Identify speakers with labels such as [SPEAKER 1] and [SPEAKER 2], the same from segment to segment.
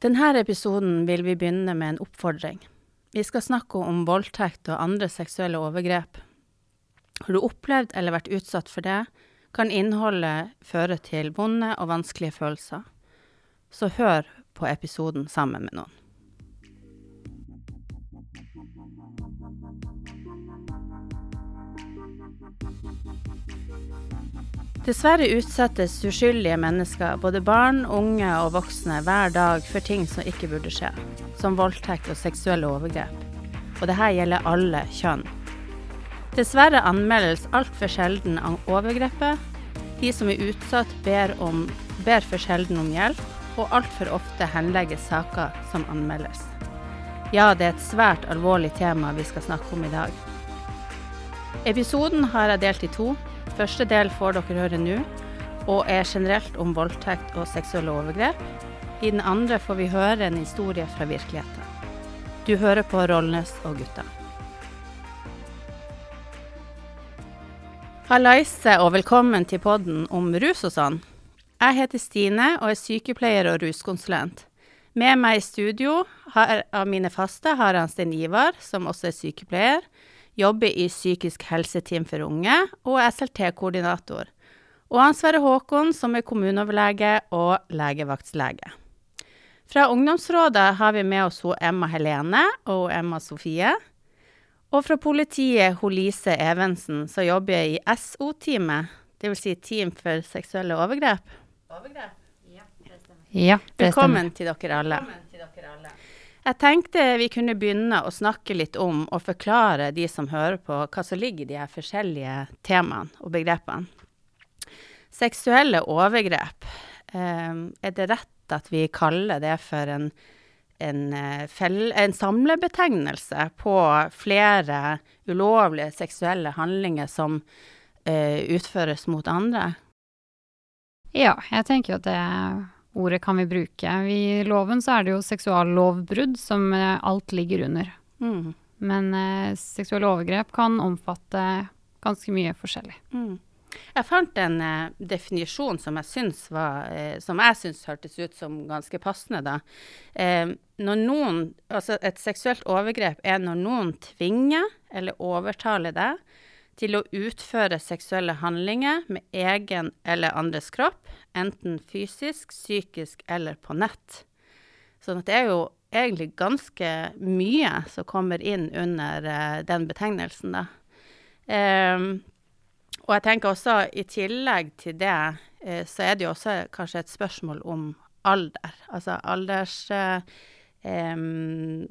[SPEAKER 1] Denne episoden vil vi begynne med en oppfordring. Vi skal snakke om voldtekt og andre seksuelle overgrep. Har du opplevd eller vært utsatt for det, kan innholdet føre til vonde og vanskelige følelser. Så hør på episoden sammen med noen. Dessverre utsettes uskyldige mennesker, både barn, unge og voksne, hver dag for ting som ikke burde skje, som voldtekt og seksuelle overgrep. Og dette gjelder alle kjønn. Dessverre anmeldes altfor sjelden av overgrepet. De som er utsatt, ber, om, ber for sjelden om hjelp, og altfor ofte henlegges saker som anmeldes. Ja, det er et svært alvorlig tema vi skal snakke om i dag. Episoden har jeg delt i to. Første del får dere høre nå, og er generelt om voldtekt og seksuelle overgrep. I den andre får vi høre en historie fra virkeligheten. Du hører på Rollnes og gutta. Hallaise og velkommen til podden om rus og sånn. Jeg heter Stine og er sykepleier og ruskonsulent. Med meg i studio har, av mine faste har han Sten Ivar, som også er sykepleier jobber i psykisk helseteam for unge og er SLT-koordinator. Og han Sverre Håkon, som er kommuneoverlege og legevaktslege. Fra ungdomsrådet har vi med oss Emma Helene og Emma Sofie. Og fra politiet hun Lise Evensen, som jobber i SO-teamet, dvs. Si Team for seksuelle overgrep. Overgrep?
[SPEAKER 2] Ja, det stemmer. Ja, det
[SPEAKER 1] Velkommen til dere alle. Velkommen til dere alle. Jeg tenkte vi kunne begynne å snakke litt om og forklare de som hører på, hva som ligger i de her forskjellige temaene og begrepene. Seksuelle overgrep, eh, er det rett at vi kaller det for en, en, eh, en samlebetegnelse på flere ulovlige seksuelle handlinger som eh, utføres mot andre?
[SPEAKER 2] Ja, jeg tenker at det ordet kan vi bruke. I loven så er det jo seksuallovbrudd som eh, alt ligger under. Mm. Men eh, seksuelle overgrep kan omfatte ganske mye forskjellig. Mm.
[SPEAKER 1] Jeg fant en eh, definisjon som jeg syns var, eh, som jeg syns hørtes ut som ganske passende. da. Eh, når noen, altså Et seksuelt overgrep er når noen tvinger eller overtaler deg til å utføre seksuelle handlinger med egen eller andres kropp, enten fysisk, psykisk eller på nett. Så det er jo egentlig ganske mye som kommer inn under uh, den betegnelsen, da. Um, og jeg tenker også i tillegg til det, uh, så er det jo også kanskje et spørsmål om alder. Altså alders... Uh, Um,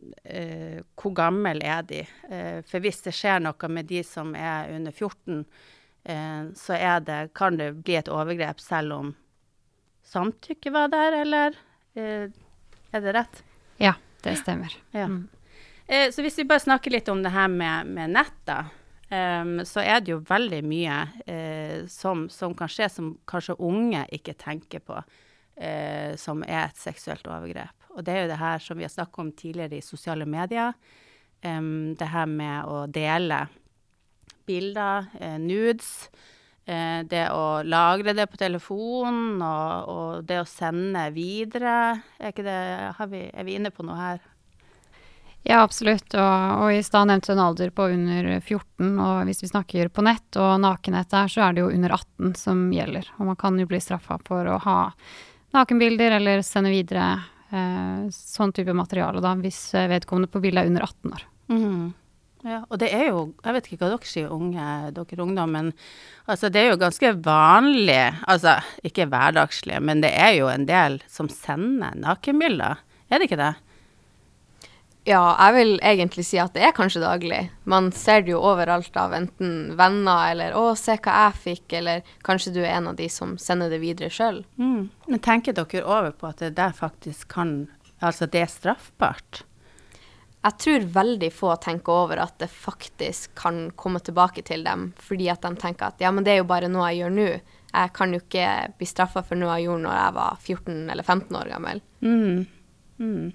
[SPEAKER 1] hvor gammel er de? For hvis det skjer noe med de som er under 14, uh, så det, kan det bli et overgrep selv om samtykke var der, eller er det rett?
[SPEAKER 2] Ja, det stemmer. Ja.
[SPEAKER 1] Mm. så hvis vi bare snakker litt om det her med, med nett, da. Um, så er det jo veldig mye som, som, kan skje som kanskje unge ikke tenker på, som er et seksuelt overgrep. Og det er jo det her som vi har snakket om tidligere i sosiale medier. Um, det her med å dele bilder, uh, nudes. Uh, det å lagre det på telefonen og, og, det å sende videre. Er, det, vi, er vi inne på noe her?
[SPEAKER 2] Ja, absolutt. Og, og i stad nevnte du en alder på under 14. Og hvis vi snakker på nett og nakenhet der, så er det jo under 18 som gjelder. Og man kan jo bli straffa for å ha nakenbilder eller sende videre eh, sånn type materiale, da, hvis vedkommende på bildet er under 18 år. Mm.
[SPEAKER 1] Ja, og det er jo, jeg vet ikke hva dere sier, unge, dere ungdom, men altså, det er jo ganske vanlig, altså ikke hverdagslig, men det er jo en del som sender nakenbilder, er det ikke det?
[SPEAKER 3] Ja, jeg vil egentlig si at det er kanskje daglig. Man ser det jo overalt av enten venner eller 'Å, se hva jeg fikk', eller kanskje du er en av de som sender det videre sjøl.
[SPEAKER 1] Mm. Men tenker dere over på at det der faktisk kan Altså det er straffbart?
[SPEAKER 3] Jeg tror veldig få tenker over at det faktisk kan komme tilbake til dem, fordi at de tenker at ja, men det er jo bare noe jeg gjør nå. Jeg kan jo ikke bli straffa for noe jeg gjorde når jeg var 14 eller 15 år gammel. Mm. Mm.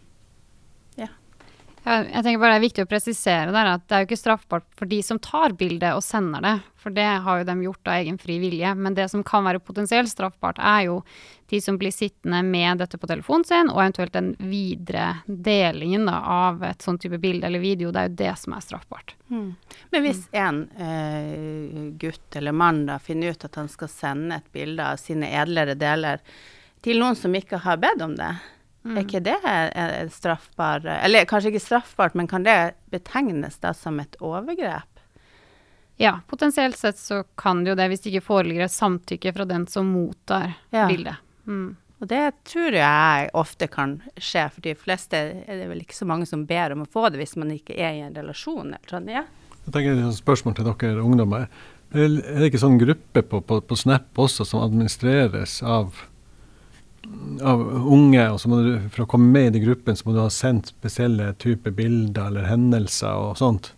[SPEAKER 2] Ja, jeg tenker bare Det er viktig å presisere der at det er jo ikke straffbart for de som tar bildet og sender det, for det har jo de gjort av egen fri vilje. Men det som kan være potensielt straffbart, er jo de som blir sittende med dette på telefonen sin, og eventuelt den videre delingen da, av et sånn type bilde eller video. Det er jo det som er straffbart.
[SPEAKER 1] Mm. Men hvis en eh, gutt eller mann da finner ut at han skal sende et bilde av sine edlere deler til noen som ikke har bedt om det, Mm. Er ikke det straffbar Eller kanskje ikke straffbart, men kan det betegnes da som et overgrep?
[SPEAKER 2] Ja, potensielt sett så kan det jo det, hvis det ikke foreligger et samtykke fra den som mottar ja. bildet. Mm.
[SPEAKER 1] Og det tror jeg ofte kan skje, for de fleste er det vel ikke så mange som ber om å få det hvis man ikke er i en relasjon. eller sånn, ja.
[SPEAKER 4] Jeg tenker et spørsmål til dere ungdommer. Er det ikke sånn gruppe på, på, på Snap også som administreres av av unge, og så må du, for å komme med i den gruppen, så må du ha sendt spesielle typer bilder eller hendelser og sånt?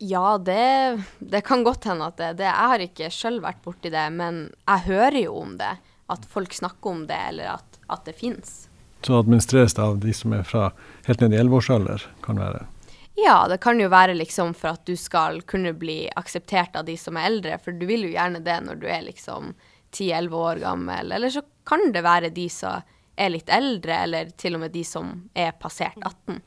[SPEAKER 3] Ja, det, det kan godt hende at det, det Jeg har ikke sjøl vært borti det, men jeg hører jo om det. At folk snakker om det, eller at, at det fins.
[SPEAKER 4] Så administreres det av de som er fra helt ned i elleveårsalder, kan være?
[SPEAKER 3] Ja, det kan jo være liksom for at du skal kunne bli akseptert av de som er eldre, for du vil jo gjerne det når du er liksom 10-11 år gammel. Eller så kan det være de som er litt eldre, eller til og med de som er passert 18.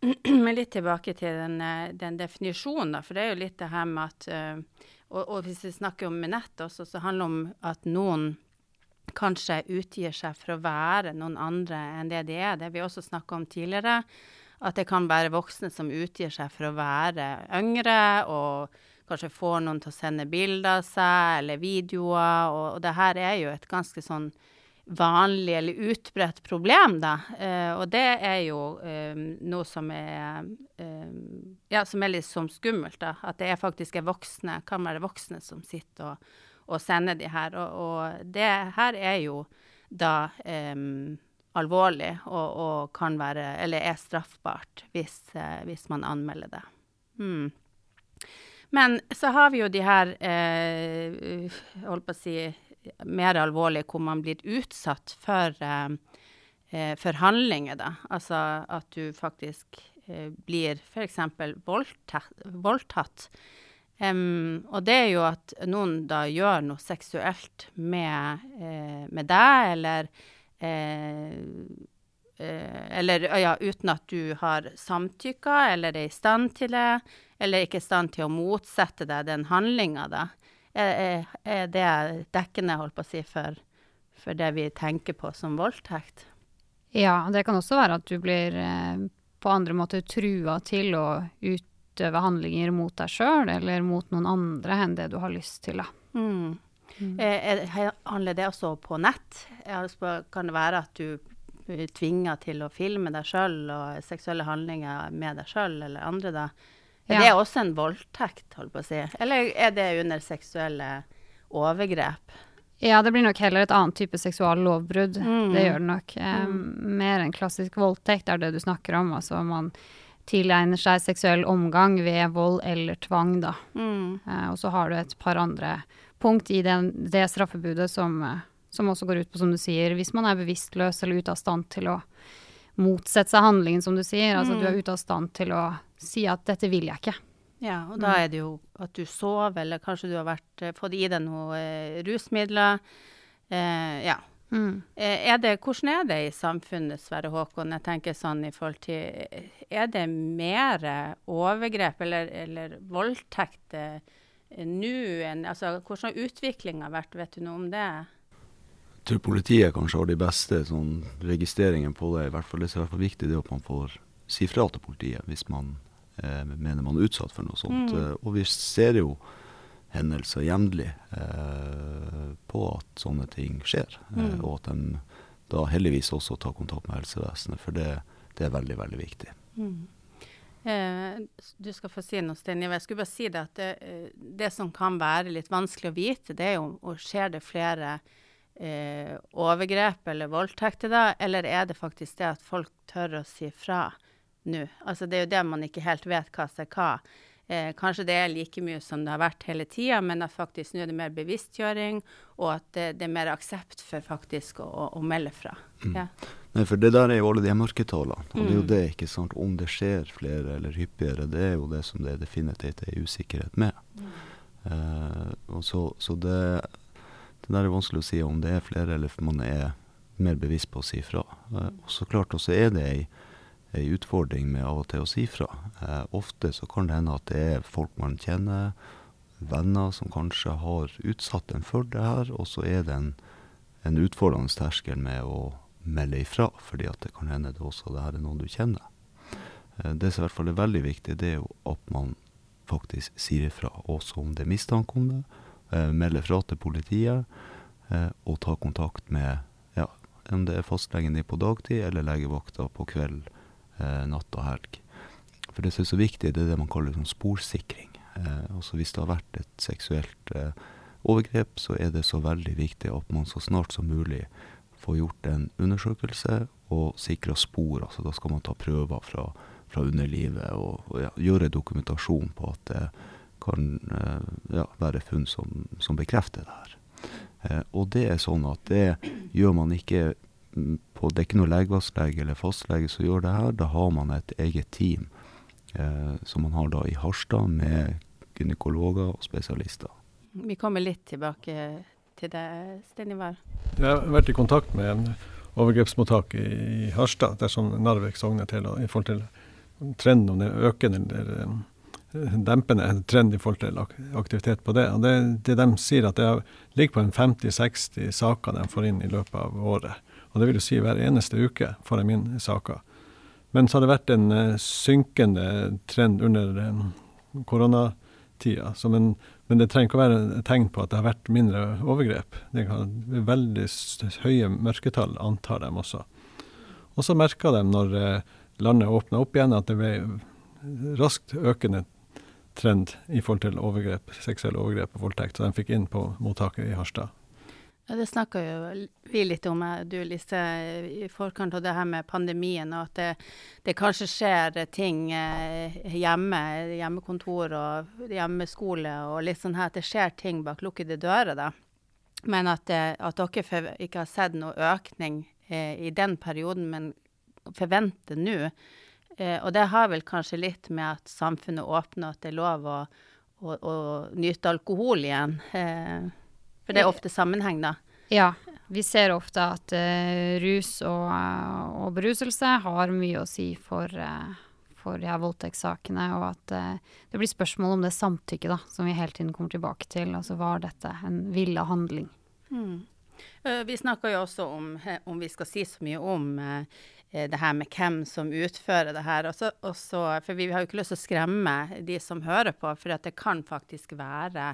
[SPEAKER 1] Men litt tilbake til den, eh, den, definisjonen, da. For det er jo litt det her med at uh, og, og, hvis vi snakker om nett også, så handler det om at noen kanskje utgir seg for å være noen andre enn det de er. Det vi også snakka om tidligere. At det kan være voksne som utgir seg for å være yngre og kanskje får noen til å sende bilder av seg eller videoer. Og, og det her er jo et ganske sånn vanlig eller utbredt problem, da. Eh, og det er jo eh, noe som er eh, ja, som er litt som skummelt, da. At det er faktisk er voksne, kan være voksne som sitter og, og sender de her. Og, og, det her er jo da um, alvorlig og, og, kan være, eller er straffbart, hvis, uh, hvis man anmelder det. Hmm. Men så har vi jo de her eh, holdt på å si mer alvorlige hvor man blir utsatt for, eh, eh for da. Altså at du faktisk eh, blir f.eks. voldtatt. Um, og det er jo at noen da gjør noe seksuelt med, eh, med deg, eller Eh, eller ja, uten at du har samtykka eller er i stand til det, eller ikke i stand til å motsette deg den handlinga, da. Er, er, det dekkende, holdt på å si, for, for, det vi tenker på som voldtekt?
[SPEAKER 2] Ja, det kan også være at du blir eh, på andre måter trua til å utøve handlinger mot deg sjøl eller mot noen andre enn det du har lyst til, da. Mm.
[SPEAKER 1] Mm. Eh, handler det også på nett? Kan det være at du tvinga til å filme deg sjøl og seksuelle handlinger med deg sjøl eller andre, da. Er ja. det også en voldtekt, holdt på å si? Eller er det under seksuelle overgrep?
[SPEAKER 2] Ja, det blir nok heller et annet type seksuallovbrudd. Mm. Det gjør det nok. Eh, mm. Mer enn klassisk voldtekt er det du snakker om. Altså man tilegner seg seksuell omgang ved vold eller tvang, da. Mm. Eh, og så har du et par andre punkt i den, det straffebudet som eh, som også går ut på, som du sier, hvis man er bevisstløs eller ute av stand til å motsette seg handlingen, som du sier. Altså mm. du er mm. ute av stand til å si at 'dette vil jeg ikke'.
[SPEAKER 1] Ja, og da mm. er det jo at du sover, eller kanskje du har vært, eh, fått i deg noe eh, rusmidler. Eh, ja. Mm. Eh, er det, hvordan er det i samfunnet, Sverre Håkon? Jeg tenker sånn i forhold til Er det mer overgrep eller, eller voldtekt eh, nå enn Altså, hvordan har utviklinga vært, vet du noe om det?
[SPEAKER 5] Tror politiet kanskje har de beste sånn, registreringene på det. I hvert fall, det er i hvert fall viktig det at man får si fra til politiet hvis man eh, mener man er utsatt for noe sånt. Mm. Eh, og vi ser jo hendelser jevnlig eh, på at sånne ting skjer. Eh, mm. og at de da heldigvis også tar kontakt med helsevesenet, for det, det er veldig, veldig viktig. Mm.
[SPEAKER 1] Eh, du skal få si noe, Sten Jeg skulle bare si det at det, eh, det, som kan være litt vanskelig å vite, det er jo og skjer det flere eh, overgrep eller voldtekter, da, eller er det faktisk det at folk tør å si fra nå? Altså, det er jo det man ikke helt vet hva som er hva. Eh, kanskje det er like mye som det har vært hele tida, men at faktisk nå er det mer bevisstgjøring, og at det, det er mer aksept for faktisk å, å melde fra. Mm. Ja.
[SPEAKER 5] Nei, for det der er jo alle de mørketallene. Og det er jo
[SPEAKER 1] Mm.
[SPEAKER 5] det, ikke sant. Om det skjer flere eller hyppigere, det er jo det som det definitivt er usikkerhet med. Eh, og så, så det, det der er vanskelig å si om det er flere eller om man er mer bevisst på å si fra. Eh, og så klart også er det ei, utfordring med av og til å si fra. Eh, ofte så kan det hende at det er folk man kjenner, venner som kanskje har utsatt en for det her, og så er det en, en utfordrende terskel med å melde ifra, fordi at det kan hende det også det her er noen du kjenner. Eh, Det som i hvert fall er veldig viktig, det er jo at man faktisk sier ifra, også om det er mistanke om det, eh, melder fra til politiet, eh, og ta kontakt med ja, om det er fastlegen din på dagtid, eller legevakta på kveld, eh, natt og helg. For det som er så viktig, det er det man kaller sånn sporsikring. Altså hvis det har vært et seksuelt overgrep, så er det så veldig viktig at man så snart som mulig får gjort en undersøkelse og sikra spor. Altså da skal man ta prøver fra, fra underlivet og, og ja, gjøre dokumentasjon på at det kan eh, ja, være funn som, som bekrefter det her. Eh, og det er sånn at det gjør man ikke mm, på Det er ikke noe legevaktlege eller fastlege som gjør det her. Da har man et eget team eh, som man har da i Harstad med gynekologer og spesialister.
[SPEAKER 1] Vi kommer litt tilbake til det, Stein Ivar.
[SPEAKER 4] Jeg har vært i kontakt med en overgrepsmottak i, Harstad, dersom Narvik sogner til, i forhold til trenden om det er økende eller eh, dempende trend i forhold til aktivitet på det. Og det, det de sier at det er- ligger på en 50-60 saker de får inn i løpet av året. Og det vil jo si hver eneste uke får de inn saker. Men så har det vært en eh, synkende trend under eh, koronatida. en men det trenger ikke å være et tegn på at det har vært mindre overgrep. Det kan være veldig høye mørketall, antar de også. Og så merka de når eh, landet åpna opp igjen, at det ble raskt økende trend i forhold til overgrep, seksuelle overgrep og voldtekt. Så de fikk inn på mottaket i Harstad.
[SPEAKER 1] Ja, det snakka vi litt om, eh, du Lise, i forkant av det her med pandemien, og at det, det kanskje skjer ting eh, hjemme, hjemmekontor og hjemmeskole og litt sånn her, at det skjer ting bak lukkede dører, da. Men at, eh, at dere ikke har sett noe økning i den perioden, men forventer nå. Eh, og det har vel kanskje litt med at samfunnet åpner, at det er lov å, å, å nyte alkohol igjen. Eh, for det er ofte sammenheng, da.
[SPEAKER 2] Ja, vi ser ofte at eh, rus og, og beruselse har mye å si for, for de her voldtektssakene, og at det blir spørsmål om det samtykket, da, som vi hele tiden kommer tilbake til. Altså var dette en villa handling?
[SPEAKER 1] Eh, Vi snakker jo også om, om vi skal si så mye om det her med hvem som utfører det her. Også, også, for vi har jo ikke lyst til å skremme de som hører på, for det kan faktisk være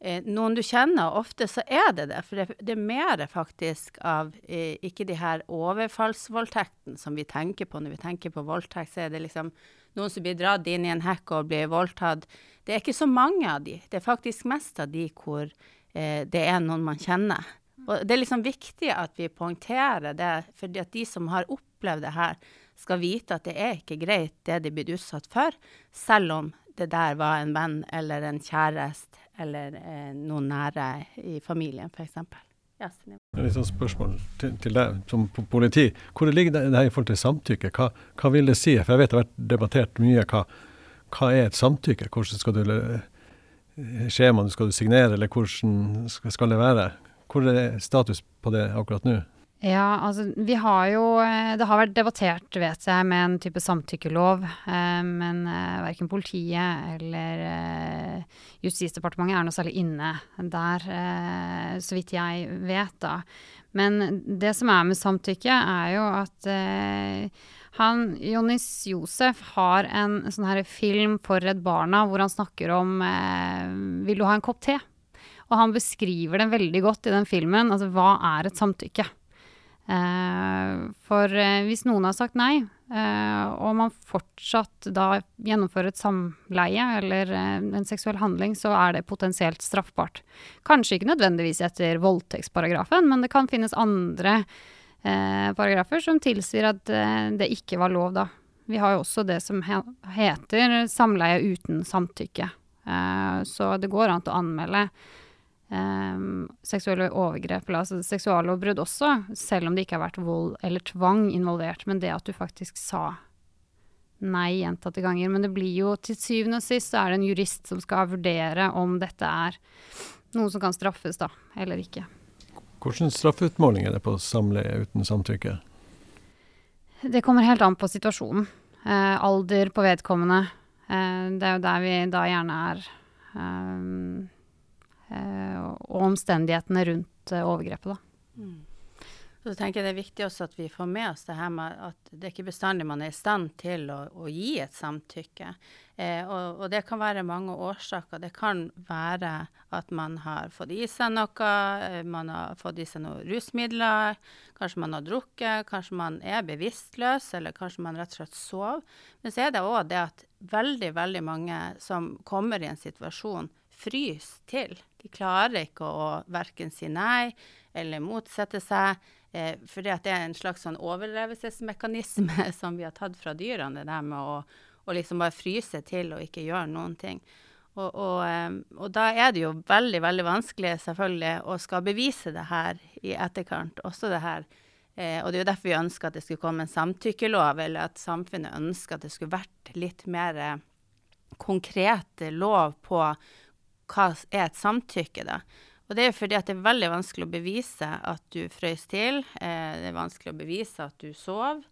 [SPEAKER 1] eh, noen du kjenner. og Ofte så er det det, for det, det er mer faktisk av eh, ikke de her overfallsvoldtektene som vi tenker på. Når vi tenker på voldtekt, så er det liksom noen som blir dratt inn i en hekk og blir voldtatt. Det er ikke så mange av de. Det er faktisk mest av de hvor eh, det er noen man kjenner. Og det er liksom viktig at vi poengterer det, fordi at de som har opplevd det her, skal vite at det er ikke greit det de blir utsatt for, selv om det der var en venn eller en kjæreste eller eh, noen nære i familien, f.eks.
[SPEAKER 4] Er litt sånn spørsmål til, til deg som politi. Hvor ligger det det her i forhold til samtykke? Hva, hva vil det si? For jeg vet det har vært debattert mye. Hva, hva er et samtykke? Hvordan skal du skjemaene skal du signere, eller hvordan skal det være? Hvor er status på det akkurat nå?
[SPEAKER 2] Ja, altså vi har jo eh, Det har vært debattert, vet jeg, med en type samtykkelov. Eh, men eh, verken politiet eller eh, Justisdepartementet er noe særlig inne der, eh, så vidt jeg vet, da. Men det som er med samtykke, er jo at eh, han, Jonis Josef har en sånn her film for Redd Barna hvor han snakker om eh, Vil du ha en kopp te? Og han beskriver det veldig godt i den filmen. Altså hva er et samtykke? Eh, for eh, hvis noen har sagt nei, eh, og man fortsatt da gjennomfører et samleie eller en seksuell handling, så er det potensielt straffbart. Kanskje ikke nødvendigvis etter voldtektsparagrafen, men det kan finnes andre paragrafer som tilsier at det ikke var lov da. Vi har jo også det som he heter samleie uten samtykke. Så det går an å anmelde um, seksuelle overgrep, eller altså seksuallovbrudd også, selv om det ikke har vært vold eller tvang involvert, men det at du faktisk sa nei gjentatte ganger. Men det blir jo til syvende og sist så er det en jurist som skal vurdere om dette er noe som kan straffes, da, eller ikke.
[SPEAKER 4] Hvordan straffeutmåling er det på samleie uten samtykke?
[SPEAKER 2] Det kommer helt an på situasjonen. Eh, alder på vedkommende. Eh, det er jo der vi da gjerne er. Eh, og omstendighetene rundt eh, overgrepet, da. Mm.
[SPEAKER 1] Så tenker jeg Det er viktig også at vi får med oss det her med at det ikke bestandig man er i stand til å, å gi et samtykke. Eh, og, og, det kan være mange årsaker. Det kan være at man har fått i seg noe, eh, man har fått i seg noen rusmidler, kanskje man har drukket, kanskje man er bevisstløs, eller kanskje man rett og slett sover. Men så er det òg det at veldig, veldig mange som kommer i en situasjon, fryser til. De klarer ikke å verken si nei eller motsette seg. Eh, for det er en slags sånn overlevelsesmekanisme som vi har tatt fra dyrene, det der med å, å liksom bare fryse til og ikke gjøre noen ting. Og, og, eh, og, da er det jo veldig, veldig vanskelig selvfølgelig å skal bevise det her i etterkant. Også det her. Eh, og det er jo derfor vi ønsker at det skulle komme en samtykkelov, eller at samfunnet ønsker at det skulle vært litt mer eh, konkret lov på hva er et samtykke, da? Og det er fordi at det er veldig vanskelig å bevise at du frøys til. Eh, det er vanskelig å bevise at du sov.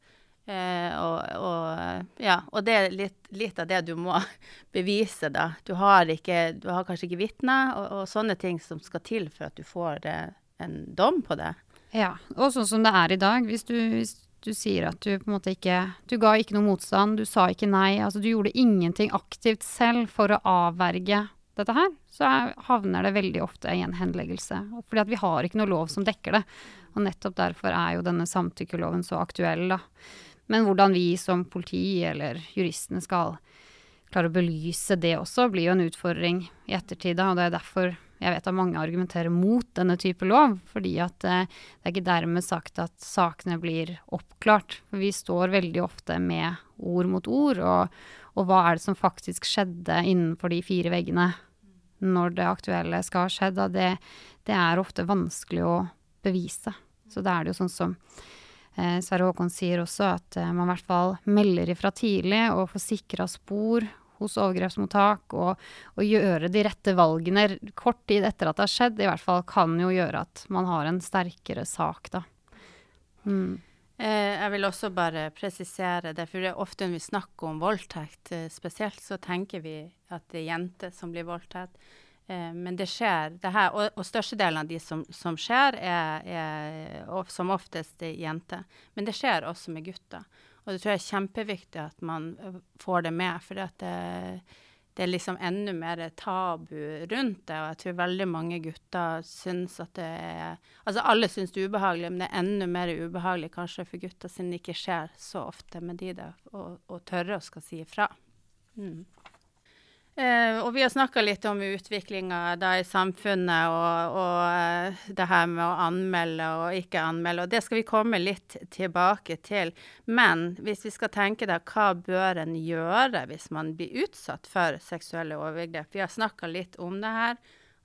[SPEAKER 1] Eh, og, og, ja, og det er litt, litt, av det du må bevise, da. Du har, ikke, du har kanskje ikke vitner, og, og, sånne ting som skal til for at du får eh, en dom på det.
[SPEAKER 2] Ja, og sånn som det er i dag. Hvis du, hvis du sier at du på en måte ikke Du ga ikke noe motstand, du sa ikke nei. Altså du gjorde ingenting aktivt selv for å avverge dette her, så er, havner det veldig ofte i en henleggelse. Fordi at vi har ikke noe lov som dekker det. Og nettopp derfor er jo denne samtykkeloven så aktuell, da. Men hvordan vi som politi eller juristene skal klare å belyse det også, blir jo en utfordring i ettertid. Og det er derfor jeg vet at mange argumenterer mot denne type lov. Fordi at eh, det er ikke dermed sagt at sakene blir oppklart. For vi står veldig ofte med ord mot ord, og, og hva er det som faktisk skjedde innenfor de fire veggene når det aktuelle skal ha skjedd, det, det, er ofte vanskelig å bevise. Så da er det jo sånn som eh, Sverre Håkon sier også, at eh, man i hvert fall melder ifra tidlig og får sikra spor hos overgrepsmottak, og, og, gjøre de rette valgene kort tid etter at det har skjedd, i hvert fall kan jo gjøre at man har en sterkere sak, da.
[SPEAKER 1] Mm. Eh, jeg vil også bare presisere det, for det er ofte når vi snakker om voldtekt eh, spesielt, så tenker vi at det er jenter som blir voldtatt. Eh, men det skjer, det her, og, og størstedelen av de som, som skjer, er, er, som oftest jenter. Men det skjer også med gutter. Og det tror jeg er kjempeviktig at man får det med, for at det, det er liksom enda mer tabu rundt det. Og jeg tror veldig mange gutter syns at det er Altså alle syns det er ubehagelig, men det er enda mer ubehagelig kanskje for gutter siden det ikke skjer så ofte med de det, og tørre å skal si ifra. Mm. Eh, og vi har snakka litt om utviklinga i samfunnet og, og uh, det her med å anmelde og ikke anmelde, og det skal vi komme litt tilbake til. Men hvis vi skal tenke da, hva bør en gjøre hvis man blir utsatt for seksuelle overgrep? Vi har snakka litt om det her.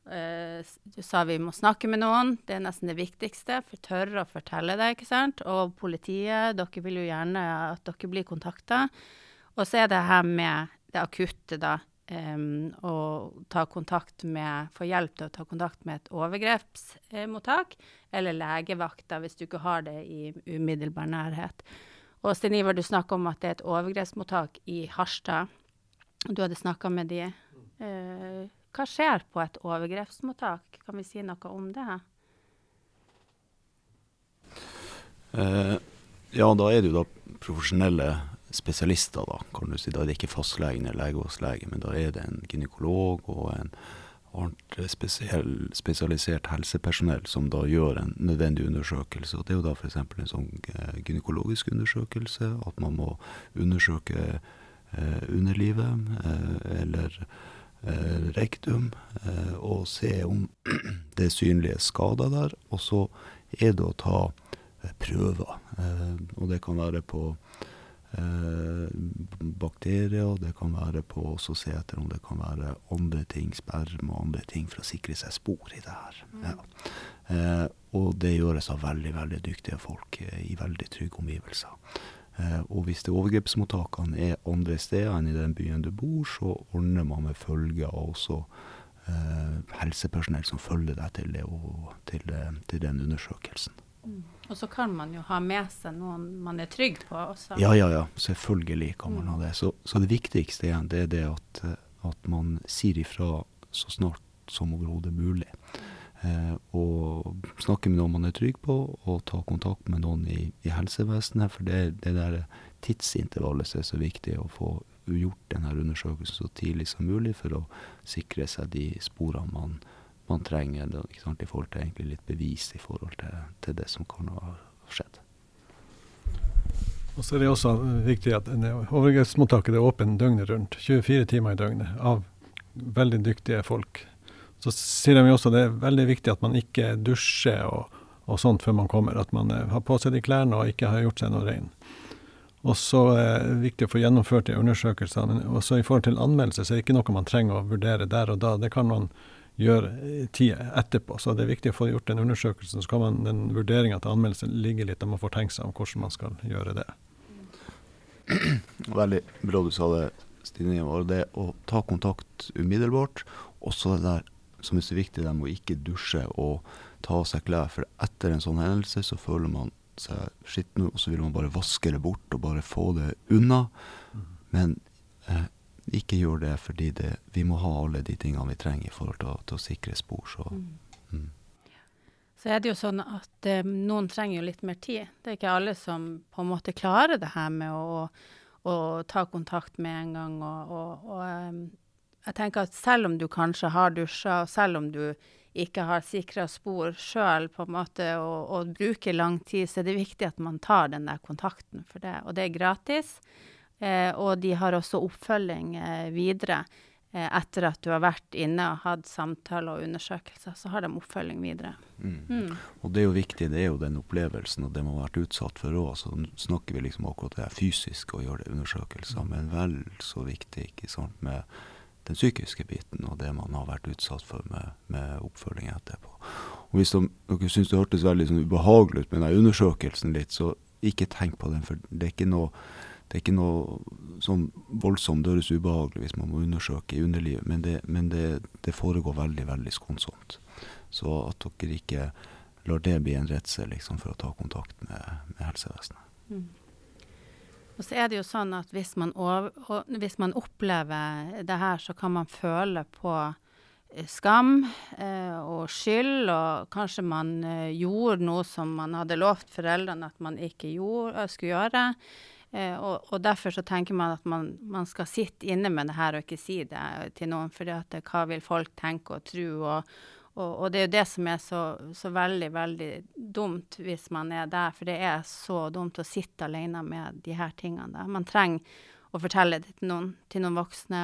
[SPEAKER 1] Uh, du sa vi må snakke med noen, det er nesten det viktigste. For tørre å fortelle det, ikke sant. Og politiet, dere vil jo gjerne at dere blir kontakta. Og så er det her med det akutte, da Um, og ta kontakt med, få hjelp til å ta kontakt med et overgrepsmottak eller legevakta hvis du ikke har det i umiddelbar nærhet. Og Sten Ivar, du snakker om at det er et overgrepsmottak i Harstad. Du hadde snakka med de. Uh, hva skjer på et overgrepsmottak? Kan vi si noe om det?
[SPEAKER 5] Uh, ja, da er det jo da profesjonelle spesialister, da, kan du si. Da er det ikke fastlegen eller legevaktlege, men da er det en gynekolog og en annet spesiell, spesialisert helsepersonell som da gjør en nødvendig undersøkelse. Og det er jo da f.eks. en sånn eh, gynekologisk undersøkelse, at man må undersøke eh, underlivet eh, eller eh, rektum eh, og se om det er synlige skader der. Og så er det å ta eh, prøver, og det kan være på eh, bakterier, det kan være på etter om det kan være andre ting, sperm og andre ting, for å sikre seg spor i det her. Ja. Eh, og det gjøres av veldig, veldig dyktige folk eh, i veldig trygge omgivelser. Eh, og hvis det overgrepsmottakene er andre steder enn i den byen du bor, så ordner man med følge av også eh, helsepersonell som følger deg til, det, og, til, til den undersøkelsen.
[SPEAKER 1] Og så kan man jo ha med seg noen man er trygg på også.
[SPEAKER 5] Ja, ja, ja. Selvfølgelig kan man ha det. Så, så det viktigste igjen, det er det at, eh, at man sier ifra så snart som overhodet mulig. Eh, og snakke med noen man er trygg på, og ta kontakt med noen i, i helsevesenet. For det det der tidsintervallet som er så viktig å få gjort denne undersøkelsen så tidlig som mulig for å sikre seg de sporene man, man trenger, det, sant, i forhold til egentlig litt bevis i forhold til, til det som kan ha skjedd.
[SPEAKER 4] Og så er det også viktig at overgrepsmottaket er åpen døgnet rundt, 24 timer i døgnet, av veldig dyktige folk. Så sier de også det er veldig viktig at man ikke dusjer og, og sånt før man kommer. At man eh, har på seg de klærne og ikke har gjort seg noe rein. Og så er det viktig å få gjennomført de undersøkelsene. Men også i forhold til anmeldelse, så er det ikke noe man trenger å vurdere der og da. Det kan man gjøre tida tid etterpå. Så det er viktig å få gjort den undersøkelsen. Så kan man den vurderinga til anmeldelse ligge litt, og man får tenke seg om hvordan man skal gjøre det.
[SPEAKER 5] Veldig bra du sa det, Stine. Var det å ta kontakt umiddelbart. Også det der som er så viktig, det med å ikke dusje og ta av seg klær. For etter en sånn hendelse så føler man seg skitten, og så vil man bare vaske det bort og bare få det unna. Men eh, ikke gjør det fordi det, vi må ha alle de tingene vi trenger i forhold til til å sikre spor. Så mm.
[SPEAKER 1] Så er det jo sånn at eh, noen trenger jo litt mer tid. Det er ikke alle som på en måte klarer det her med å, å ta kontakt med en gang. Og, og, og em, jeg tenker at selv om du kanskje har dusja, og selv om du ikke har sikra spor sjøl og, og bruker lang tid, så er det viktig at man tar den der kontakten for det. Og det er gratis. Eh, og de har også oppfølging eh, videre. Eh, etter at du har vært inne og hatt samtaler og undersøkelser, så har de oppfølging videre.
[SPEAKER 5] Mm.
[SPEAKER 1] Mm.
[SPEAKER 5] Og det er jo viktig, det er jo den opplevelsen og det man har vært utsatt for òg. Så snakker vi liksom akkurat det fysiske og gjøre det undersøkelser, men vel så viktig ikke sant, med den psykiske biten og det man har vært utsatt for med, med oppfølging etterpå. Og hvis de, dere syns det hørtes veldig sånn ubehagelig ut med den undersøkelsen litt, så ikke tenk på den, for det er ikke noe det er ikke noe sånn voldsomt, døres ubehagelig hvis man må undersøke i underlivet, men, det, men det, det foregår veldig, veldig skånsomt. Så at dere ikke lar det bli en redsel liksom, for å ta kontakt med, med helsevesenet.
[SPEAKER 1] Mm. Og så er det jo sånn at hvis man, over, hvis man opplever det her, så kan man føle på eh, skam eh, og skyld, og kanskje man eh, gjorde noe som man hadde lovt foreldrene at man ikke gjorde, skulle gjøre. Eh, og, og, derfor så tenker man at man, man, skal sitte inne med det her og ikke si det til noen, for hva vil folk tenke og tro? Og, og, og, det er jo det som er så, så, veldig, veldig dumt hvis man er der, for det er så dumt å sitte alene med de her tingene. Da. Man trenger å fortelle det til noen, til noen voksne,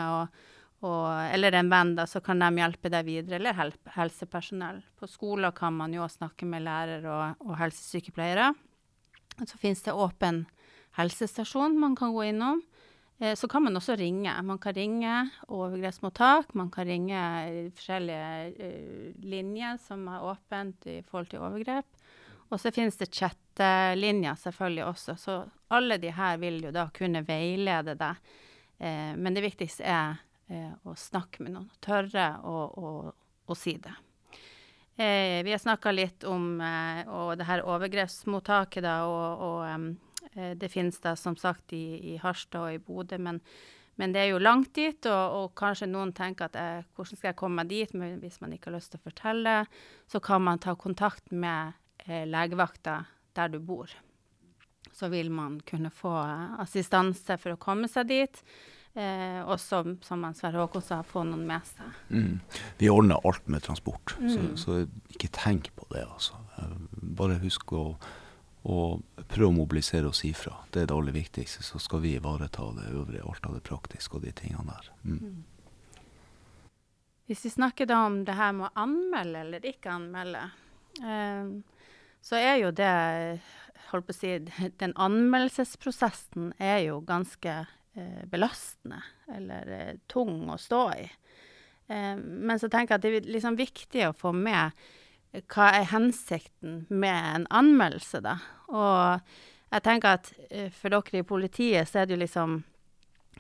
[SPEAKER 1] eller en venn, da, så kan de hjelpe deg videre, eller hel helsepersonell. På skoler kan man jo snakke med lærere og helsesykepleiere. Og så finnes det åpen helsestasjon man kan gå innom. Eh, så kan man også ringe. Man kan ringe overgrepsmottak, man kan ringe forskjellige uh, linjer som er åpent i forhold til overgrep. Og så finnes det chattelinjer selvfølgelig også, så alle de her vil jo da kunne veilede deg. Eh, men det viktigste er eh, å snakke med noen, tørre å, å, å si det. Eh, vi har snakka litt om det her overgrepsmottaket, da, og, og det finnes da som sagt i, i Harstad og i Bodø, men, men, det er jo langt dit, og, og kanskje noen tenker at jeg, hvordan skal jeg komme meg dit, men hvis man ikke har lyst til å fortelle, så kan man ta kontakt med eh, legevakta der du bor. Så vil man kunne få assistanse for å komme seg dit. Eh, og som, som Sverre Håkon sa, få noen med seg.
[SPEAKER 5] Mm. Vi ordner alt med transport,
[SPEAKER 1] Mm.
[SPEAKER 5] så, så, ikke tenk på det. Altså. Bare husk å og prøve å mobilisere oss ifra. Det er det aller viktigste. Så skal vi ivareta det øvrige, alt av det praktiske og de tingene der. Mm.
[SPEAKER 1] Hvis vi snakker da om det her med å anmelde eller ikke anmelde, eh, så er jo det holdt på å si, Den anmeldelsesprosessen er jo ganske eh, belastende, eller eh, tung å stå i. Men så tenker jeg at det er liksom viktig å få med hva er hensikten med en anmeldelse, da. Og jeg tenker at eh, for dere i politiet så er det jo liksom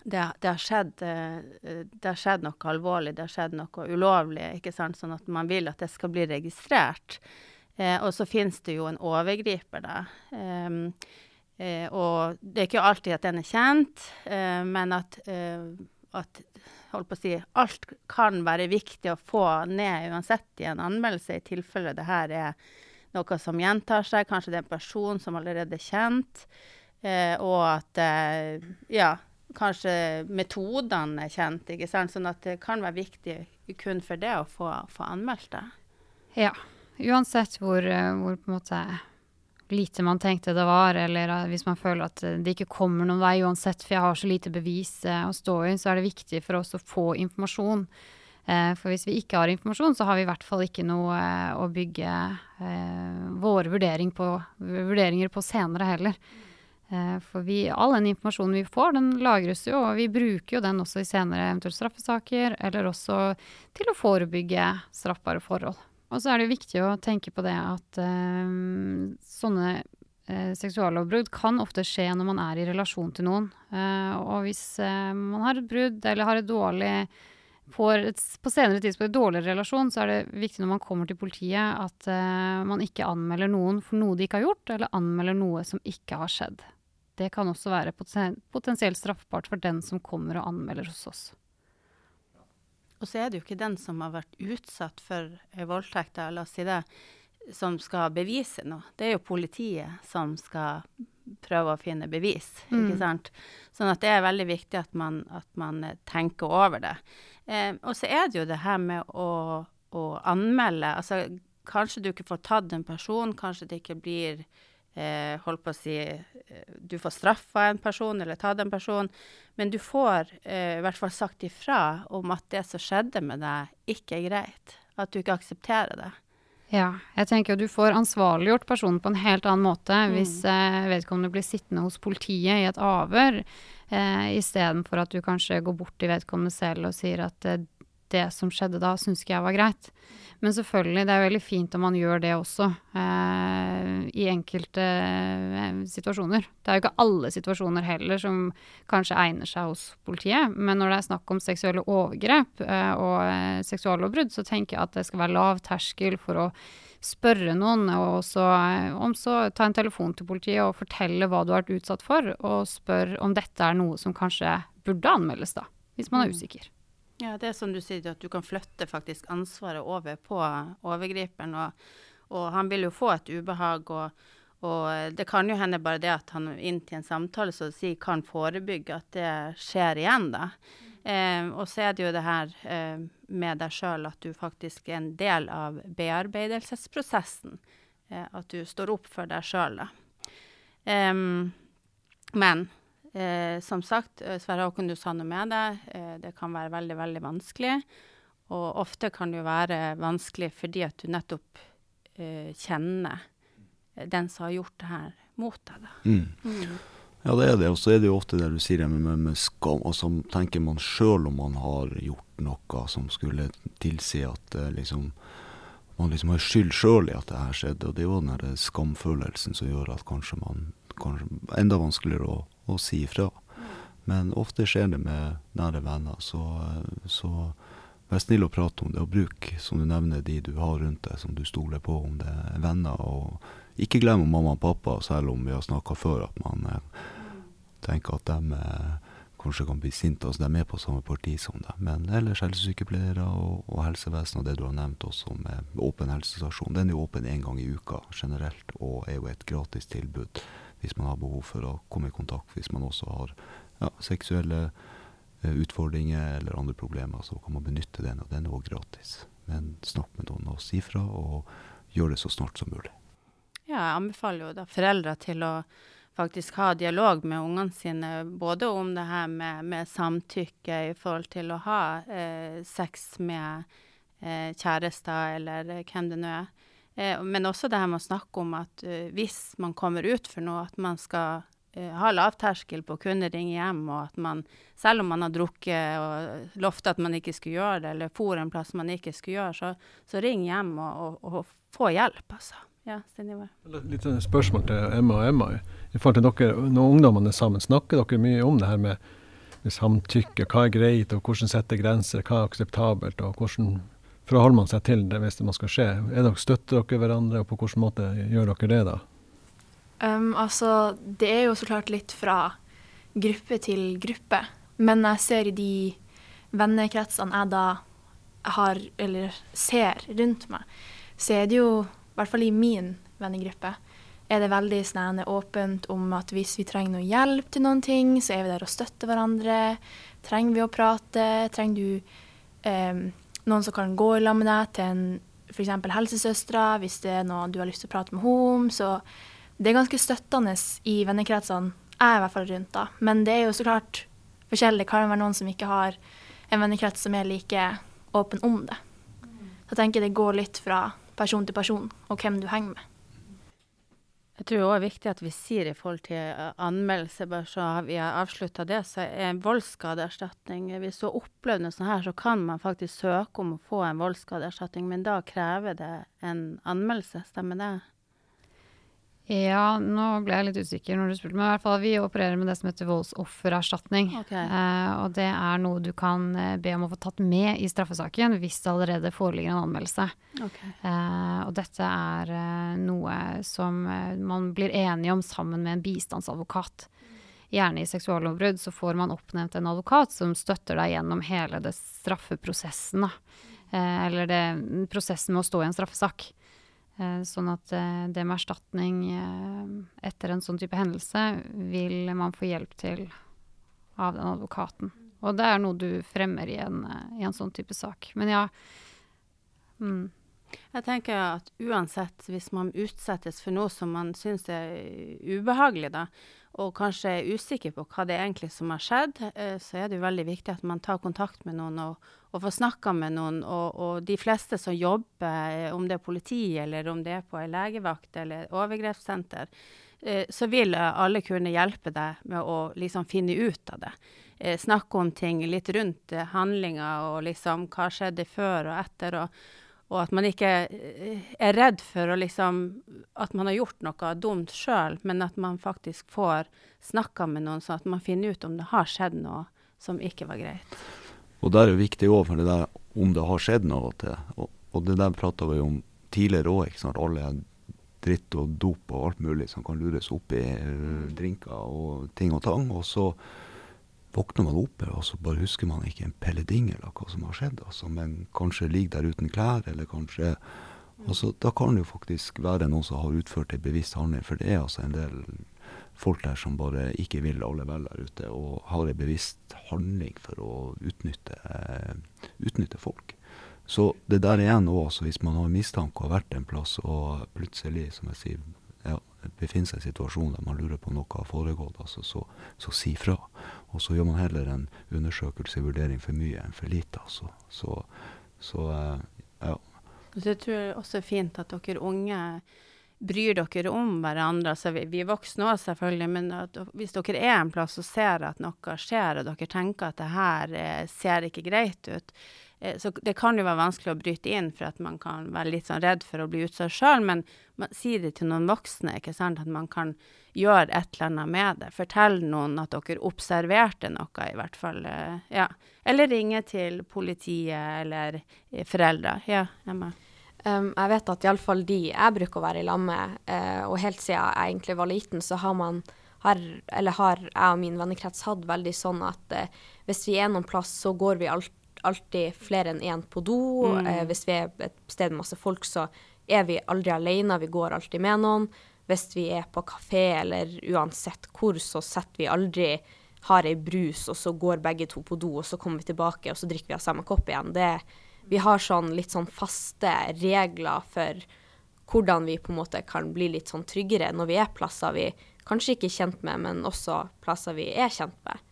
[SPEAKER 1] det, det, har skjedd, eh, det har skjedd noe alvorlig, det har skjedd noe ulovlig, ikke sant, sånn at man vil at det skal bli registrert. Eh, og så finnes det jo en overgriper, da. Um, eh, og det er ikke alltid at den er kjent, eh, men at, eh, at holdt på å si, alt kan være viktig å få ned uansett i en anmeldelse, i tilfelle det her er noe som gjentar seg. Kanskje det er en person som allerede er kjent. Eh, og at ja, kanskje metodene er kjent, ikke sant. Sånn at det kan være viktig kun for det å få, få anmeldt det.
[SPEAKER 2] Ja. Uansett hvor, hvor, på en måte lite man tenkte det var, eller hvis man føler at det ikke kommer noen vei uansett, for jeg har så lite bevis eh, å stå i, så er det viktig for oss å få informasjon. Eh, for hvis vi ikke har informasjon, så har vi i hvert fall ikke noe eh, å bygge våre vurdering på, vurderinger på senere heller. Eh, for vi, all den informasjonen vi får, den lagres jo, og vi bruker jo den også i senere eventuelle straffesaker, eller også til å forebygge straffbare forhold. Og så er det viktig å tenke på det at uh, sånne uh, seksuallovbrudd kan ofte skje når man er i relasjon til noen. Uh, og hvis uh, man har et brudd eller har et dårlig får et, på senere tidspunkt et dårligere relasjon, så er det viktig når man kommer til politiet at man ikke anmelder noen for noe de ikke har gjort, eller anmelder noe som ikke har skjedd. Det kan også være potensielt straffbart for den som kommer og anmelder hos oss.
[SPEAKER 1] Og så er det jo ikke den som har vært utsatt for voldtekt, la oss si det, som skal bevise noe. Det er jo politiet som skal prøve å finne bevis, mm. ikke sant. Sånn at det er veldig viktig at man, at man tenker over det. Eh, og så er det jo det her med å, å anmelde. Altså kanskje du ikke får tatt en person, kanskje det ikke blir eh, holdt på å si eh, Du får straffa en person eller tatt en person, men du får eh, i hvert fall sagt ifra om at det som skjedde med deg, ikke er greit. At du ikke aksepterer det.
[SPEAKER 2] Ja, jeg tenker du får ansvarliggjort personen på en helt annen måte mm. hvis eh, vedkommende blir sittende hos politiet i et avhør, eh, istedenfor at du kanskje går bort til vedkommende selv og sier at eh, det som skjedde da, syns ikke jeg var greit. Men selvfølgelig, det er veldig fint om man gjør det også, eh, i enkelte eh, situasjoner. Det er jo ikke alle situasjoner heller som kanskje egner seg hos politiet, men når det er snakk om seksuelle overgrep eh, og eh, seksuallovbrudd, så tenker jeg at det skal være lav terskel for å spørre noen, og så, eh, om så ta en telefon til politiet og fortelle hva du har vært utsatt for, og spør om dette er noe som kanskje burde anmeldes, da, hvis man er mm. usikker.
[SPEAKER 1] Ja, det er som du sier, at du kan flytte faktisk ansvaret over på overgriperen. Og, og han vil jo få et ubehag. Og, og, det kan jo hende bare det at han inn til en samtale så å si kan forebygge at det skjer igjen, da. Eh, og så er det jo det her eh, med deg sjøl at du faktisk er en del av bearbeidelsesprosessen. Eh, at du står opp for deg sjøl, da. men Eh, som sagt, eh, Sverre Håkon, du sa noe med det. Eh, det kan være veldig, veldig vanskelig. Og ofte kan det jo være vanskelig fordi at du nettopp eh, kjenner den som har gjort det her mot deg.
[SPEAKER 5] Mm. Mm. Ja, det er det. Og så er det jo ofte det du sier med, med, med skam. Og så tenker man sjøl om man har gjort noe som skulle tilsi at eh, liksom man liksom har skyld sjøl i at det her skjedde. Og det er jo den der skamfølelsen som gjør at kanskje man kanskje enda vanskeligere å å si ifra. Men ofte skjer det med nære venner, så, så vær snill å prate om det, og bruk, som du nevner, de du har rundt deg, som du stoler på, om det er venner. Og ikke glem mamma og pappa, selv om vi har snakka før at man eh, tenker at de eh, kanskje kan bli sinte. Altså, de er på samme parti som deg. Men ellers helsesykepleiere og, og helsevesen og det du har nevnt også med åpen helsestasjon. Den er jo åpen én gang i uka generelt, og er jo et gratis tilbud hvis man har behov for å komme i kontakt. Hvis man også har ja, seksuelle eh, utfordringer eller andre problemer, så kan man benytte den, og den er også gratis. Men snakk med noen og si fra, og gjør det så snart som mulig.
[SPEAKER 1] Ja, jeg anbefaler jo da foreldre til å faktisk ha dialog med ungene sine, både om det her med, med samtykke i forhold til å ha eh, sex med eh, kjærester eller hvem det nå er. Eh, men også det her med å snakke om at uh, hvis man kommer ut for noe, at man skal uh, ha lavterskel på å kunne ringe hjem, og at man, selv om man har drukket og lovte at man ikke skulle gjøre det, eller for en plass man ikke skulle gjøre, så, så ring hjem og, og, og, få hjelp, altså. Ja,
[SPEAKER 4] Litt sånn spørsmål til Emma og Emma. I forhold til dere, Når ungdommene er sammen, snakker dere mye om det her med, med samtykke? Hva er greit, og hvordan setter grenser? Hva er akseptabelt? og hvordan forholder man seg til det hvis det skal skje? Er dere, støtter dere hverandre, og på hvilken måte gjør dere det da?
[SPEAKER 6] Um, altså, det er jo så klart litt fra gruppe til gruppe. Men jeg ser i de vennekretsene jeg da har, eller ser rundt meg, så er det jo, i hvert fall i min vennegruppe, er det veldig sånn åpent om at hvis vi trenger noe hjelp til noen ting, så er vi der og støtter hverandre. Trenger vi å prate? Trenger du um, noen som kan gå i lag med deg til en f.eks. helsesøstera hvis det er noe du har lyst til å prate med henne. Så det er ganske støttende i vennekretsene jeg er i hvert fall rundt. da. Men det er jo så klart forskjellig. Det kan være noen som ikke har en vennekrets som er like åpen om det. Så jeg tenker det går litt fra person til person og hvem du henger med.
[SPEAKER 1] Jeg tror òg det er viktig at vi sier i forhold til eh, anmeldelse, bare så vi har avslutta det, så er en voldsskadeerstatning Hvis du har opplevd noe sånt her, så kan man faktisk søke om å få en voldsskadeerstatning, men da krever det en anmeldelse, stemmer det?
[SPEAKER 2] Ja, nå ble jeg litt usikker når du spurte, men i hvert fall vi opererer med det som heter voldsoffererstatning. Okay. Eh, og det er noe du kan eh, be om å få tatt med i straffesaken hvis det allerede foreligger en anmeldelse. Okay. Eh, og dette er eh, noe som man blir enige om sammen med en bistandsadvokat. Gjerne i seksuallovbrudd så får man oppnevnt en advokat som støtter deg gjennom hele det straffeprosessen. Eh, eller det, prosessen med å stå i en straffesak. Eh, sånn at eh, det med erstatning eh, etter en sånn type hendelse vil man få hjelp til av den advokaten. Og det er noe du fremmer i en, i en sånn type sak. Men ja.
[SPEAKER 1] Mm. Jeg tenker at uansett, hvis man utsettes for noe som man syns er ubehagelig, da, og kanskje er usikker på hva det er egentlig som har skjedd, eh, så er det jo veldig viktig at man tar kontakt med noen og, og får snakka med noen. Og, og, de fleste som jobber, eh, om det er politi eller om det er på en legevakt eller overgrepssenter, eh, så vil alle kunne hjelpe deg med å liksom finne ut av det. Snakke om ting litt rundt handlinga og liksom hva skjedde før og etter. og og at man ikke eh, er redd for liksom At man har gjort noe dumt sjøl, men at man faktisk får snakka med noen, sånn at man finner ut om det har skjedd noe som ikke var greit.
[SPEAKER 5] Og der er det viktig òg, for det der om det har skjedd noe til. Og, og det der prata vi om tidligere òg. Alle dritt og dop og alt mulig som kan lures opp i uh, drinker og ting og tang. Og så våkner man opp og så bare husker man ikke en pelledingel av hva som har skjedd. Altså, men kanskje ligger der uten klær, eller kanskje altså, Da kan det jo faktisk være noen som har utført en bevisst handling. For det er altså en del folk der som bare ikke vil alle vel der ute, og har en bevisst handling for å utnytte, eh, utnytte folk. Så det der igjen òg, altså, hvis man har mistanke og har vært en plass, og plutselig, som jeg sier, befinner seg i en situasjon der man lurer på noe har foregått, altså, så, så, si fra. Og så gjør man heller en undersøkelse, vurdering for mye enn for lite. Altså. Så, så eh, ja.
[SPEAKER 1] Så jeg tror også det er fint at dere unge bryr dere om hverandre. Altså, vi, vi er voksne òg, selvfølgelig, men at, hvis dere er en plass og ser at noe skjer, og dere tenker at det her eh, ser ikke greit ut, Eh, så det kan jo være vanskelig å bryte inn, for at man kan være litt sånn redd for å bli utsatt sjøl. Men man sier det til noen voksne, ikke sant, at man kan gjøre et eller annet med det. Fortell noen at dere observerte noe, i hvert fall. Eh, ja. Eller ringe til politiet eller eh, foreldre. Ja, Emma.
[SPEAKER 3] Um, jeg vet at iallfall de jeg bruker å være i lag med, uh, og helt siden jeg egentlig var liten, så har man har, eller har jeg og min vennekrets hatt veldig sånn at uh, hvis vi er noen plass, så går vi alt alltid flere enn én på do. Mm. Uh, hvis vi er et sted med masse folk, så er vi aldri alene, vi går alltid med noen. Hvis vi er på kafé eller uansett hvor, så setter vi aldri har ei brus, og så går begge to på do, og så kommer vi tilbake, og så drikker vi av samme kopp igjen. Det, vi har sånn litt sånn faste regler for hvordan vi på en måte kan bli litt sånn tryggere når vi er plasser vi kanskje ikke er kjent med, men også plasser vi er kjent med.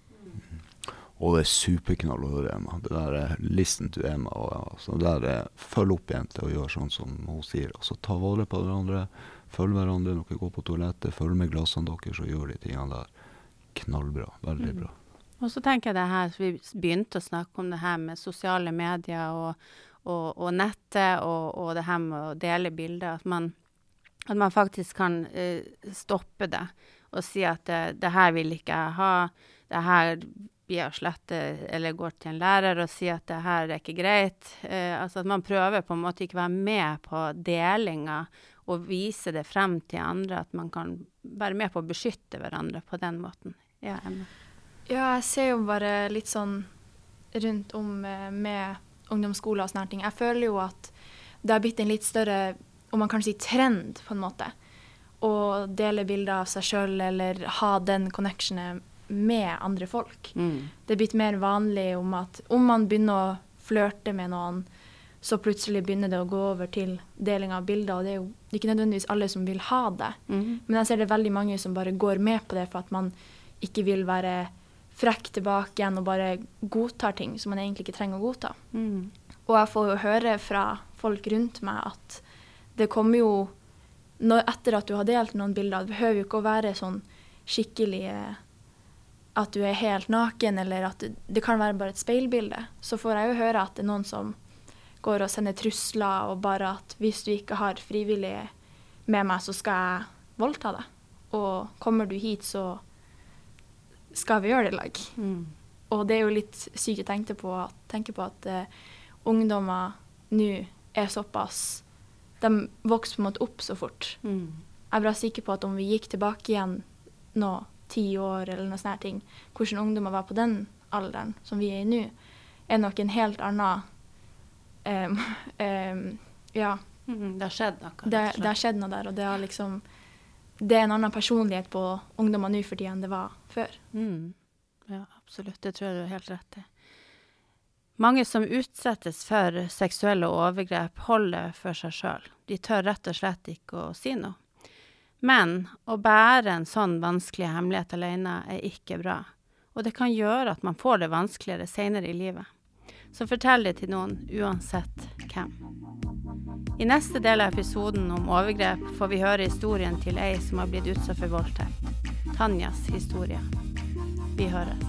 [SPEAKER 5] Og det er superknall å høre Emma. Det der er listen til Emma. Og, altså, det der er følg opp jenter og gjør sånn som hun sier. Altså ta vare på hverandre, følg hverandre når dere går på toalettet, følg med glassene deres og gjør de tingene der. Knallbra. Veldig bra.
[SPEAKER 1] Og så tenker jeg det her, Vi begynte å snakke om det her med sosiale medier og, og, og nettet og, og, det her med å dele bilder. At man, at man faktisk kan uh, stoppe det og si at det, det her vil ikke jeg ha. Det her blir å slette, eller går til en lærer og sier at det her er ikke greit. Uh, altså at man prøver på en måte ikke være med på delinga og vise det frem til andre. At man kan være med på å beskytte hverandre på den måten. Ja, Emma.
[SPEAKER 6] Ja, jeg ser jo bare litt sånn rundt om eh, med ungdomsskoler og sånne ting. Jeg føler jo at det har blitt en litt større, om man kan si trend, på en måte. Å dele bilder av seg sjøl eller ha den connectionen med andre folk.
[SPEAKER 1] Mm.
[SPEAKER 6] Det er blitt mer vanlig om at om man begynner å flørte med noen, så plutselig begynner det å gå over til deling av bilder. Og det er jo ikke nødvendigvis alle som vil ha det.
[SPEAKER 1] Mm.
[SPEAKER 6] Men jeg ser det er veldig mange som bare går med på det for at man ikke vil være frekk tilbake igjen og bare godtar ting som man egentlig ikke trenger å godta.
[SPEAKER 1] Mm.
[SPEAKER 6] Og jeg får jo høre fra folk rundt meg at det kommer jo når, Etter at du har delt noen bilder, det behøver jo ikke å være sånn skikkelig eh, at du er helt naken, eller at det, kan være bare et speilbilde. Så får jeg jo høre at det er noen som går og sender trusler, og bare at hvis du ikke har frivillig med meg, så skal jeg voldta deg. Og kommer du hit, så skal vi gjøre det i lag.
[SPEAKER 1] Mm.
[SPEAKER 6] Og det er jo litt sykt å tenke på, tenke på at uh, ungdommer nå er såpass De vokser på en måte opp så fort.
[SPEAKER 1] Mm.
[SPEAKER 6] Jeg er bare sikker på at om vi gikk tilbake igjen nå, ti år eller noe sånne ting, hvordan ungdommer var på den alderen som vi er i nå, er nok en helt annen um, um, Ja,
[SPEAKER 1] Mm. Det har skjedd noe.
[SPEAKER 6] det, det har skjedd noe der, og det har liksom Det er en annen personlighet på ungdommer nå for tida enn det var før.
[SPEAKER 1] Mm. Ja, absolutt. Det tror jeg du har helt rett i. Mange som utsettes for seksuelle overgrep, holder for seg sjøl. De tør rett og slett ikke å si noe. Men å bære en sånn vanskelig hemmelighet alene er ikke bra. Og det kan gjøre at man får det vanskeligere senere i livet. Så fortell det til noen, uansett hvem. I neste del av episoden om overgrep får vi høre historien til ei som har blitt utsatt for voldtekt. Tanjas historie. Vi høres.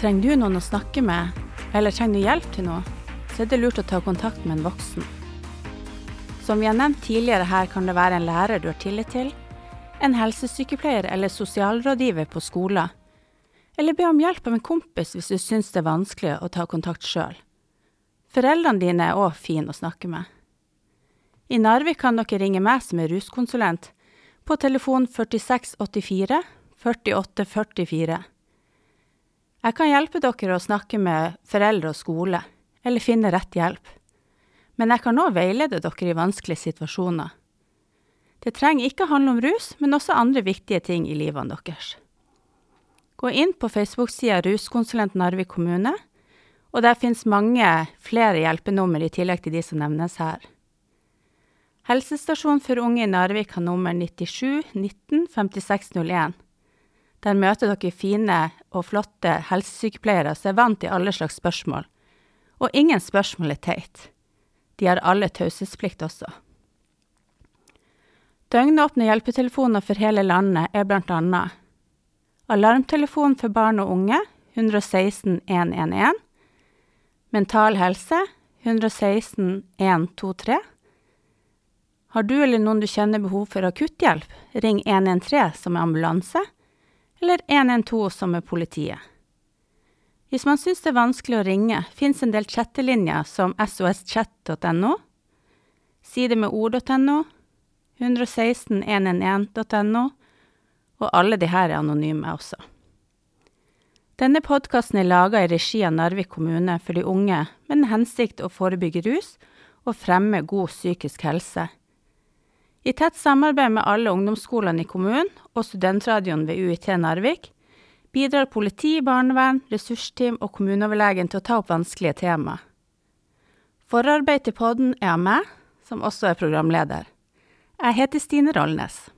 [SPEAKER 1] Trenger du noen å snakke med, eller trenger du hjelp til noe, så er det lurt å ta kontakt med en voksen. Som vi har nevnt tidligere her, kan det være en lærer du har tillit til, en helsesykepleier eller sosialrådgiver på skolen, eller be om hjelp av en kompis hvis du syns det er vanskelig å ta kontakt sjøl. Foreldrene dine er òg fine å snakke med. I Narvik kan dere ringe meg som er ruskonsulent, på telefon 4684 4844. Jeg kan hjelpe dere å snakke med foreldre og skole, eller finne rett hjelp. Men jeg kan òg veilede dere i vanskelige situasjoner. Det trenger ikke handle om rus, men også andre viktige ting i livene deres. Gå inn på Facebook-sida Ruskonsulent Narvik kommune, og der finnes mange flere hjelpenummer i tillegg til de som nevnes her. Helsestasjonen for unge i Narvik har nummer 97 19 5601. Der møter dere fine og flotte helsesykepleiere som er vant til alle slags spørsmål. Og ingen spørsmål er teit. De har alle taushetsplikt også. Døgnåpne hjelpetelefoner for hele landet er annet Alarmtelefon for barn og unge 116 111 Mental Helse 116 123 Har du eller noen du kjenner behov for akutthjelp, ring 113 som er ambulanse, eller 112 som er politiet. Hvis man syns det er vanskelig å ringe, fins en del chattelinjer som soschat.no, side med ord.no, 116111.no, og alle de her er anonyme også. Denne podkasten er laga i regi av Narvik kommune for de unge med den hensikt å forebygge rus og fremme god psykisk helse. I tett samarbeid med alle ungdomsskolene i kommunen og studentradioen ved UiT Narvik bidrar politi, barnevern, ressursteam og kommuneoverlegen til å ta opp vanskelige temaer. Forarbeid til podden er av meg, som også er programleder. Jeg heter Stine Rollnes.